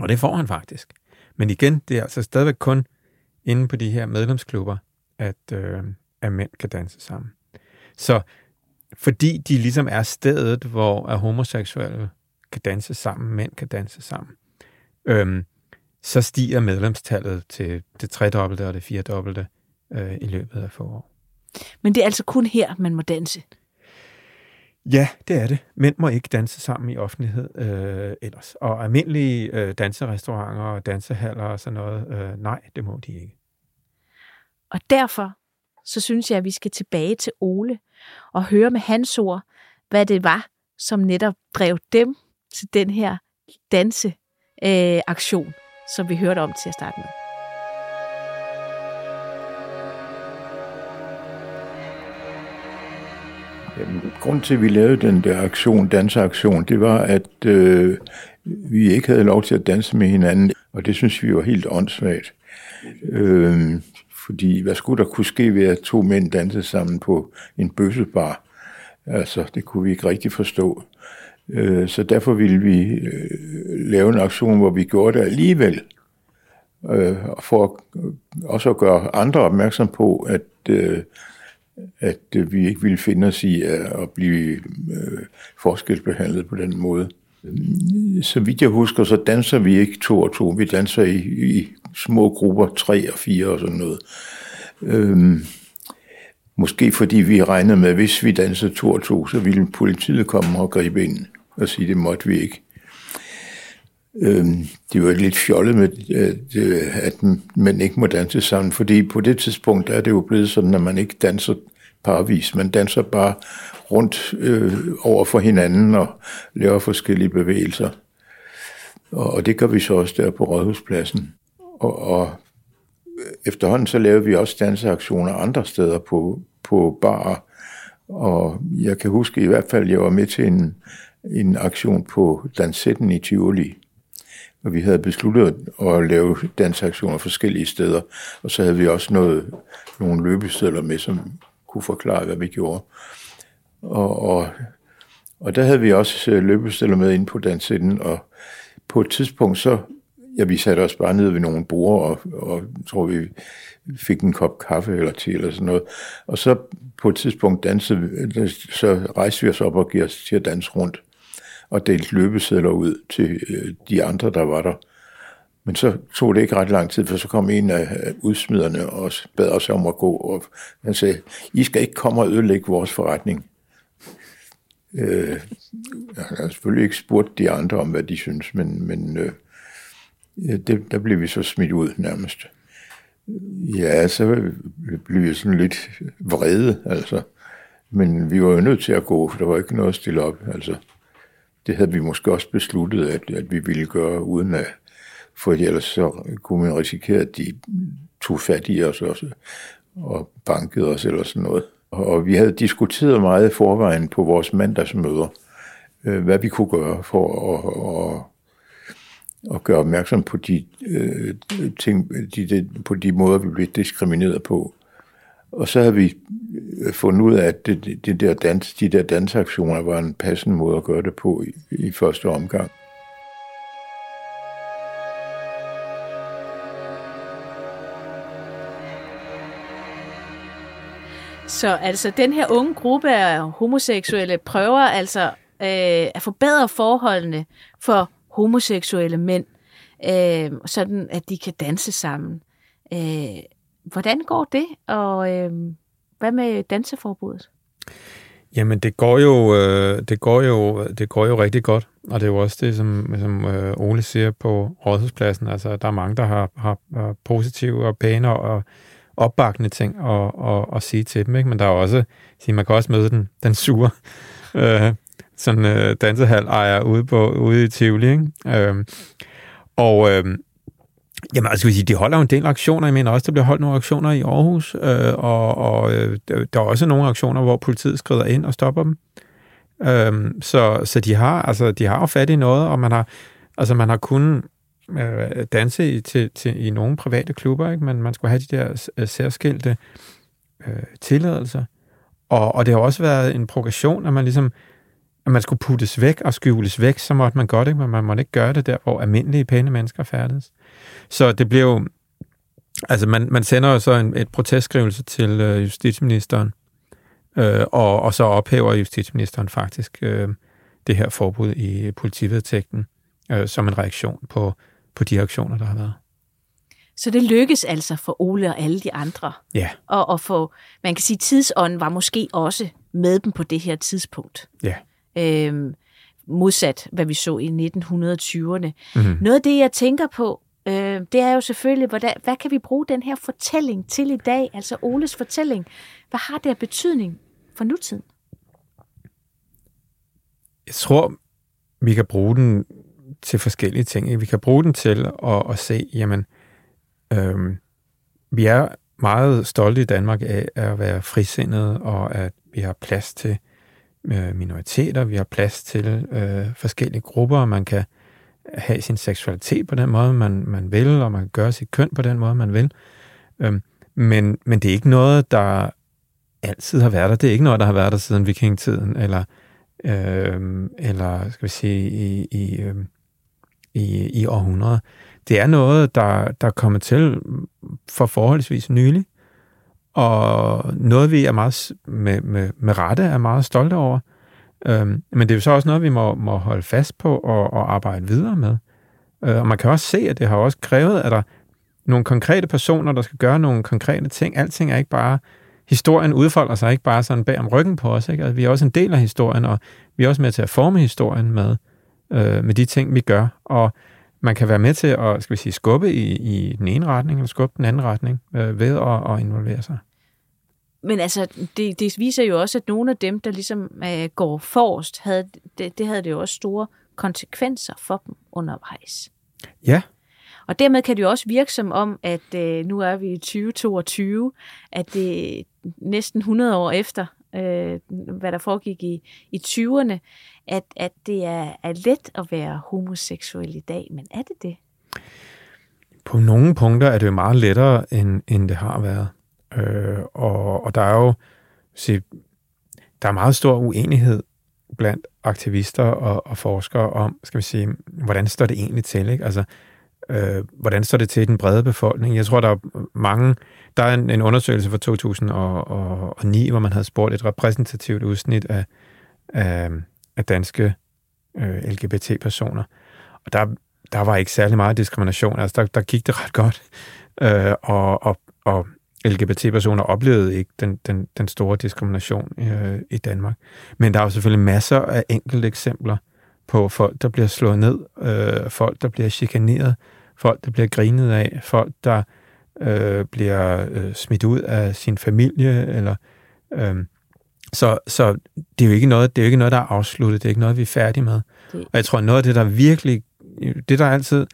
Og det får han faktisk. Men igen, det er altså stadigvæk kun inde på de her medlemsklubber, at, øh, at mænd kan danse sammen. Så fordi de ligesom er stedet, hvor er homoseksuelle kan danse sammen, mænd kan danse sammen, øhm, så stiger medlemstallet til det tredobbelte og det firedobbelte øh, i løbet af få år. Men det er altså kun her, man må danse. Ja, det er det. Mænd må ikke danse sammen i offentlighed øh, ellers. Og almindelige øh, danserestauranter og dansehaller og sådan noget, øh, nej, det må de ikke. Og derfor så synes jeg, at vi skal tilbage til Ole og høre med hans ord, hvad det var, som netop drev dem til den her danseaktion, øh, aktion, som vi hørte om til at starte med. Jamen, til, at vi lavede den der aktion, danseaktion, det var, at øh, vi ikke havde lov til at danse med hinanden, og det synes vi var helt åndssvagt. Øh, fordi hvad skulle der kunne ske ved, at to mænd dansede sammen på en bøssebar? Altså, det kunne vi ikke rigtig forstå. Øh, så derfor ville vi øh, lave en aktion, hvor vi gjorde det alligevel. Øh, for øh, også at gøre andre opmærksom på, at øh, at øh, vi ikke ville finde os i at, at blive øh, forskelsbehandlet på den måde. Så vidt jeg husker, så danser vi ikke to og to. Vi danser i, i små grupper, tre og fire og sådan noget. Øhm, måske fordi vi regnede med, at hvis vi dansede to og to, så ville politiet komme og gribe ind at sige, det måtte vi ikke. Øhm, det var lidt fjollet med, at, øh, at man ikke må danse sammen, fordi på det tidspunkt er det jo blevet sådan, at man ikke danser parvis. Man danser bare rundt øh, over for hinanden og laver forskellige bevægelser. Og, og det gør vi så også der på Rådhuspladsen. Og, og efterhånden så lavede vi også danseaktioner andre steder på, på bar. Og jeg kan huske i hvert fald, jeg var med til en, en aktion på Dansetten i Tivoli. Og vi havde besluttet at lave dansaktioner forskellige steder. Og så havde vi også noget, nogle løbesteder med, som kunne forklare, hvad vi gjorde. Og, og, og der havde vi også øh, løbesteder med ind på Dansetten. Og på et tidspunkt så Ja, vi satte os bare ned ved nogle borde, og, og tror vi fik en kop kaffe eller te eller sådan noget. Og så på et tidspunkt dansede, så rejste vi os op og gik os til at danse rundt, og delte løbesedler ud til øh, de andre, der var der. Men så tog det ikke ret lang tid, for så kom en af udsmiderne og bad os om at gå, og han sagde, I skal ikke komme og ødelægge vores forretning. Øh, jeg har selvfølgelig ikke spurgt de andre om, hvad de synes, men, men øh, det, der blev vi så smidt ud nærmest. Ja, så blev vi sådan lidt vrede, altså. Men vi var jo nødt til at gå, for der var ikke noget at stille op. Altså, det havde vi måske også besluttet, at, at vi ville gøre, uden at, for ellers så kunne man risikere, at de tog fat i os også, og bankede os eller sådan noget. Og vi havde diskuteret meget i forvejen på vores mandagsmøder, øh, hvad vi kunne gøre for at, at og gøre opmærksom på de øh, ting, de, de, på de måder, vi blev diskrimineret på. Og så havde vi øh, fundet ud af, at det, det der dans, de der dansaktioner var en passende måde at gøre det på i, i første omgang. Så altså, den her unge gruppe af homoseksuelle prøver altså øh, at forbedre forholdene for homoseksuelle mænd, øh, sådan at de kan danse sammen. Øh, hvordan går det, og øh, hvad med danseforbuddet? Jamen, det går jo, øh, det går jo, det går jo rigtig godt, og det er jo også det, som, som øh, Ole siger på Rådhuspladsen. Altså, der er mange, der har, har, har positive og pæne og opbakende ting at, at, at sige til dem, ikke? men der er også, sige, man kan også møde den, den sure øh, sådan øh, dansehal ejer ude, på, ude i Tivoli. Ikke? Øh, og øh, jamen, altså, sige, de holder jo en del aktioner. Jeg mener også, der bliver holdt nogle aktioner i Aarhus, øh, og, og øh, der er også nogle aktioner, hvor politiet skrider ind og stopper dem. Øhm, så, så de har altså de har jo fat i noget, og man har altså man har kunnet øh, danse i, til, til, i nogle private klubber, ikke? men man skulle have de der øh, særskilte øh, tilladelser. Og, og det har også været en progression, at man ligesom at man skulle puttes væk og skjules væk, så måtte man godt, ikke? men man måtte ikke gøre det der, hvor almindelige pæne mennesker færdes. Så det blev jo, altså man, man sender jo så en, et protestskrivelse til øh, justitsministeren, øh, og, og så ophæver justitsministeren faktisk øh, det her forbud i politivedtægten øh, som en reaktion på, på de aktioner, der har været. Så det lykkes altså for Ole og alle de andre. Ja. Og, og for, man kan sige, tidsånden var måske også med dem på det her tidspunkt. Ja øh, modsat hvad vi så i 1920'erne. Mm-hmm. Noget af det, jeg tænker på, øh, det er jo selvfølgelig, hvordan, hvad kan vi bruge den her fortælling til i dag, altså Oles fortælling? Hvad har det af betydning for nutiden? Jeg tror, vi kan bruge den til forskellige ting. Vi kan bruge den til at, at se, jamen, øh, vi er meget stolte i Danmark af at være frisindede, og at vi har plads til øh, minoriteter, vi har plads til øh, forskellige grupper, og man kan have sin seksualitet på den måde, man, man vil, og man kan gøre sit køn på den måde, man vil. Øhm, men, men det er ikke noget, der altid har været der. Det er ikke noget, der har været der siden vikingtiden, eller, øhm, eller skal vi sige, i, i, øhm, i, i århundreder. Det er noget, der, der er kommet til for forholdsvis nylig, og noget, vi er meget med, med, med rette er meget stolte over. Øhm, men det er jo så også noget, vi må, må holde fast på og, og arbejde videre med. Øh, og man kan også se, at det har også krævet, at der nogle konkrete personer, der skal gøre nogle konkrete ting. Alting er ikke bare... Historien udfolder sig ikke bare sådan bag om ryggen på os. Ikke? Altså, vi er også en del af historien, og vi er også med til at forme historien med, øh, med de ting, vi gør. Og man kan være med til at skal vi sige, skubbe i, i den ene retning, eller skubbe den anden retning, øh, ved at, at involvere sig. Men altså, det, det viser jo også, at nogle af dem, der ligesom øh, går forrest, havde, det, det havde det jo også store konsekvenser for dem undervejs. Ja. Og dermed kan det jo også virke som om, at øh, nu er vi i 2022, at det næsten 100 år efter, øh, hvad der foregik i, i 20'erne, at, at det er, er let at være homoseksuel i dag. Men er det det? På nogle punkter er det jo meget lettere, end, end det har været. Øh, og, og der er jo se, der er meget stor uenighed blandt aktivister og, og forskere om, skal vi sige, hvordan står det egentlig til? Ikke? Altså, øh, hvordan står det til i den brede befolkning? Jeg tror, der er mange... Der er en, en undersøgelse fra 2009, hvor man havde spurgt et repræsentativt udsnit af, af, af danske øh, LGBT-personer. Og der, der var ikke særlig meget diskrimination. Altså, der, der gik det ret godt. Øh, og, og, og LGBT-personer oplevede ikke den, den, den store diskrimination øh, i Danmark. Men der er jo selvfølgelig masser af enkelte eksempler på folk, der bliver slået ned, øh, folk, der bliver chikaneret, folk, der bliver grinet af, folk, der øh, bliver øh, smidt ud af sin familie, eller øh, så, så det er jo ikke noget, det er jo ikke noget, der er afsluttet, det er ikke noget, vi er færdige med. Og jeg tror, noget af det, der virkelig, det der altid,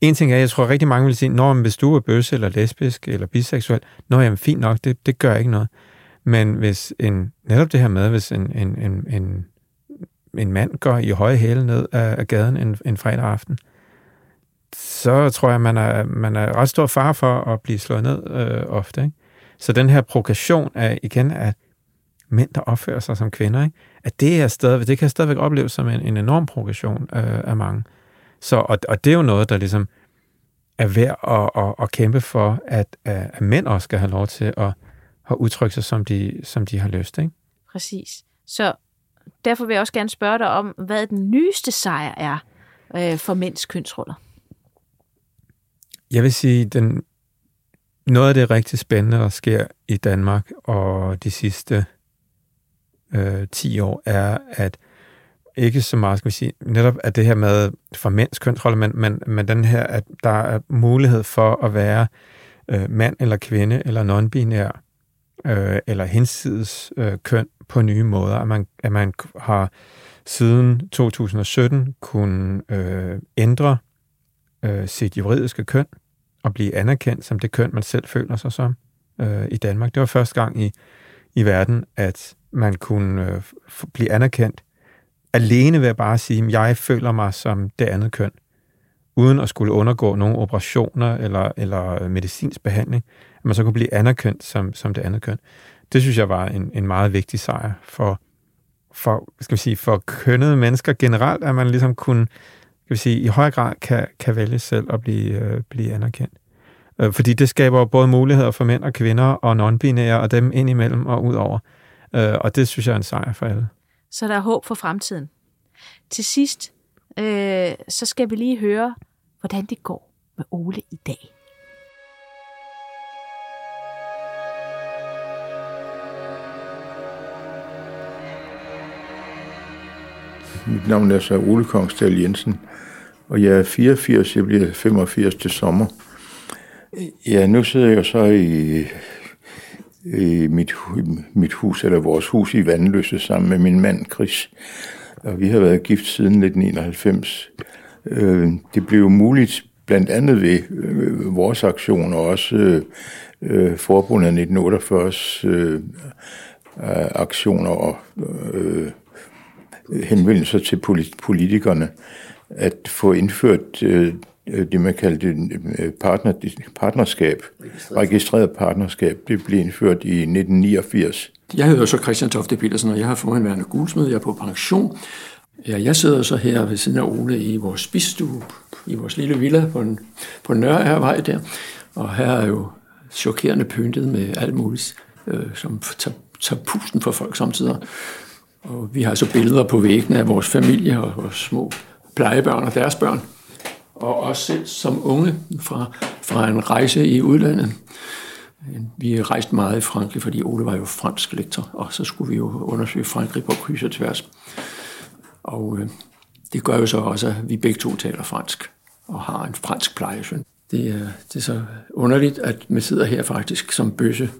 en ting er, jeg tror rigtig mange vil sige, når hvis du er bøsse eller lesbisk eller biseksuel, nå jamen fint nok, det, det gør ikke noget. Men hvis en, netop det her med, hvis en, en, en, en, en mand går i høje hæle ned af, af gaden en, en fredag aften, så tror jeg, man er, man er ret stor far for at blive slået ned øh, ofte. Ikke? Så den her provokation af, igen, at mænd, der opfører sig som kvinder, ikke? at det, er stadig, det kan stadigvæk opleves som en, en enorm provokation øh, af mange. Så, og, og det er jo noget, der ligesom er værd at, at, at kæmpe for, at, at mænd også skal have lov til at, at udtrykke sig, som de, som de har lyst. Ikke? Præcis. Så derfor vil jeg også gerne spørge dig om, hvad den nyeste sejr er øh, for mænds kønsroller. Jeg vil sige, den, noget af det rigtig spændende, der sker i Danmark og de sidste øh, 10 år, er, at ikke så meget, skal vi sige, netop at det her med for mænds kønsrolle, men, men, men den her, at der er mulighed for at være øh, mand eller kvinde eller non-binær øh, eller hensides øh, køn på nye måder. At man, at man har siden 2017 kunne øh, ændre øh, sit juridiske køn og blive anerkendt som det køn, man selv føler sig som øh, i Danmark. Det var første gang i, i verden, at man kunne øh, blive anerkendt alene ved at bare sige, at jeg føler mig som det andet køn, uden at skulle undergå nogle operationer eller, eller øh, medicinsk behandling, at man så kunne blive anerkendt som, som det andet køn. Det synes jeg var en, en meget vigtig sejr for, for, skal vi sige, for kønnede mennesker generelt, at man ligesom kunne, skal vi sige, i høj grad kan, kan vælge selv at blive, øh, blive anerkendt. Øh, fordi det skaber både muligheder for mænd og kvinder og non-binære og dem ind imellem og ud over. Øh, og det synes jeg er en sejr for alle så der er håb for fremtiden. Til sidst, øh, så skal vi lige høre, hvordan det går med Ole i dag. Mit navn er så Ole Kongsdal Jensen, og jeg er 84, jeg bliver 85 til sommer. Ja, nu sidder jeg så i i mit, mit hus, eller vores hus i Vandløse, sammen med min mand Chris. Og vi har været gift siden 1991. Øh, det blev muligt blandt andet ved øh, vores aktion, og også øh, forbundet 1948 øh, aktioner og øh, henvendelser til politikerne, at få indført Øh, det, man kaldte øh, partner, partnerskab, registreret partnerskab. Det blev indført i 1989. Jeg hedder så Christian Tofte Petersen, og jeg har forhenværende guldsmed. Jeg er på pension. Ja, jeg sidder så her ved siden af Ole i vores spisstue, i vores lille villa på, en, på Nørrevej der. Og her er jo chokerende pyntet med alt muligt, øh, som tager, tager pusten for folk samtidig. Og vi har så billeder på væggene af vores familie og vores små plejebørn og deres børn og også selv som unge fra, fra en rejse i udlandet. Vi rejste meget i Frankrig, fordi Ole var jo fransk lektor, og så skulle vi jo undersøge Frankrig på kryds og tværs. Og øh, det gør jo så også, at vi begge to taler fransk og har en fransk plejesøn. Det er, det er så underligt, at man sidder her faktisk som bøsse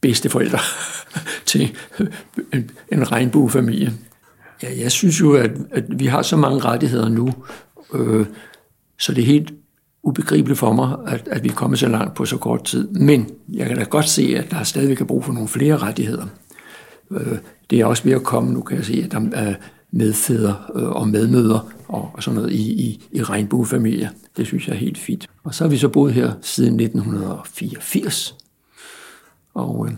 bedsteforældre til en, en regnbuefamilie. Ja, jeg synes jo, at, at vi har så mange rettigheder nu, øh, så det er helt ubegribeligt for mig, at, at vi er kommet så langt på så kort tid. Men jeg kan da godt se, at der er stadigvæk er brug for nogle flere rettigheder. Øh, det er også ved at komme, nu kan jeg se, at der er medfædre øh, og medmøder og, og sådan noget i, i, i regnbuefamilier. Det synes jeg er helt fint. Og så har vi så boet her siden 1984. Og øh,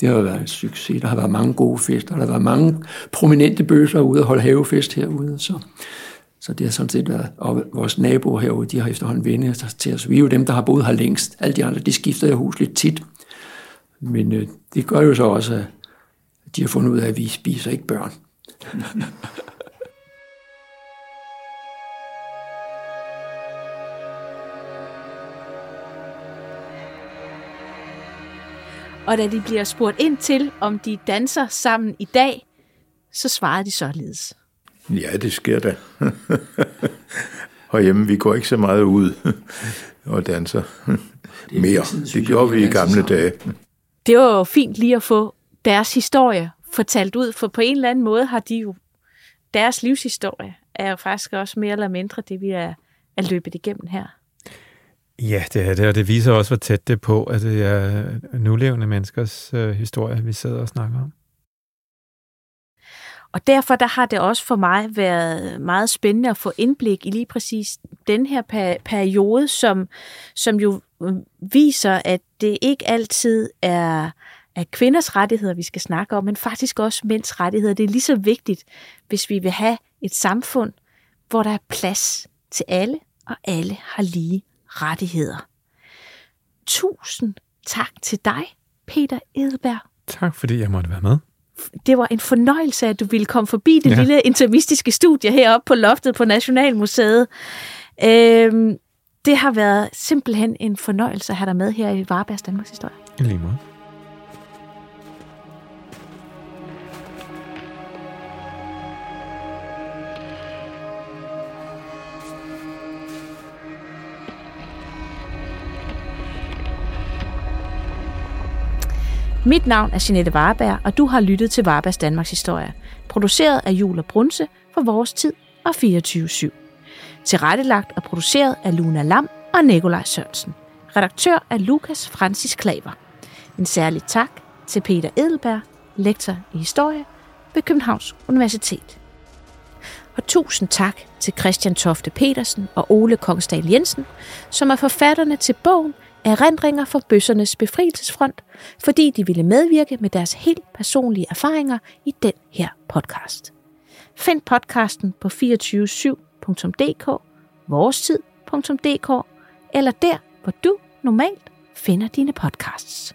det har været en succes. Der har været mange gode fester. Der har været mange prominente bøsser ude og holde havefest herude. Så, så det har sådan set været, og vores naboer herude, de har efterhånden vendt sig til os. Vi er jo dem, der har boet her længst. Alle de andre, de skifter jo hus lidt tit. Men øh, det gør jo så også, at de har fundet ud af, at vi spiser ikke børn. Og da de bliver spurgt ind til, om de danser sammen i dag, så svarer de således. Ja, det sker da. og hjemme, vi går ikke så meget ud og danser mere. Det gjorde vi i gamle dage. Det var jo fint lige at få deres historie fortalt ud, for på en eller anden måde har de jo, deres livshistorie er jo faktisk også mere eller mindre det, vi er, er løbet igennem her. Ja, det er det, og det viser også, hvor tæt det er på, at det er nulevende menneskers øh, historie, vi sidder og snakker om. Og derfor der har det også for mig været meget spændende at få indblik i lige præcis den her periode, som, som jo øh, viser, at det ikke altid er, er kvinders rettigheder, vi skal snakke om, men faktisk også mænds rettigheder. Det er lige så vigtigt, hvis vi vil have et samfund, hvor der er plads til alle, og alle har lige rettigheder. Tusind tak til dig, Peter Edelberg. Tak, fordi jeg måtte være med. Det var en fornøjelse, at du ville komme forbi det ja. lille intermistiske studie heroppe på loftet på Nationalmuseet. Øhm, det har været simpelthen en fornøjelse at have dig med her i Varbergs Danmarks Historie. I lige måde. Mit navn er Jeanette Varberg, og du har lyttet til Varbergs Danmarks Historie, produceret af Jul og Brunse for Vores Tid og 24-7. Tilrettelagt og produceret af Luna Lam og Nikolaj Sørensen. Redaktør er Lukas Francis Klaver. En særlig tak til Peter Edelberg, lektor i historie ved Københavns Universitet. Og tusind tak til Christian Tofte Petersen og Ole Kongsdal Jensen, som er forfatterne til bogen erindringer for bøssernes befrielsesfront, fordi de ville medvirke med deres helt personlige erfaringer i den her podcast. Find podcasten på 247.dk, vorestid.dk eller der, hvor du normalt finder dine podcasts.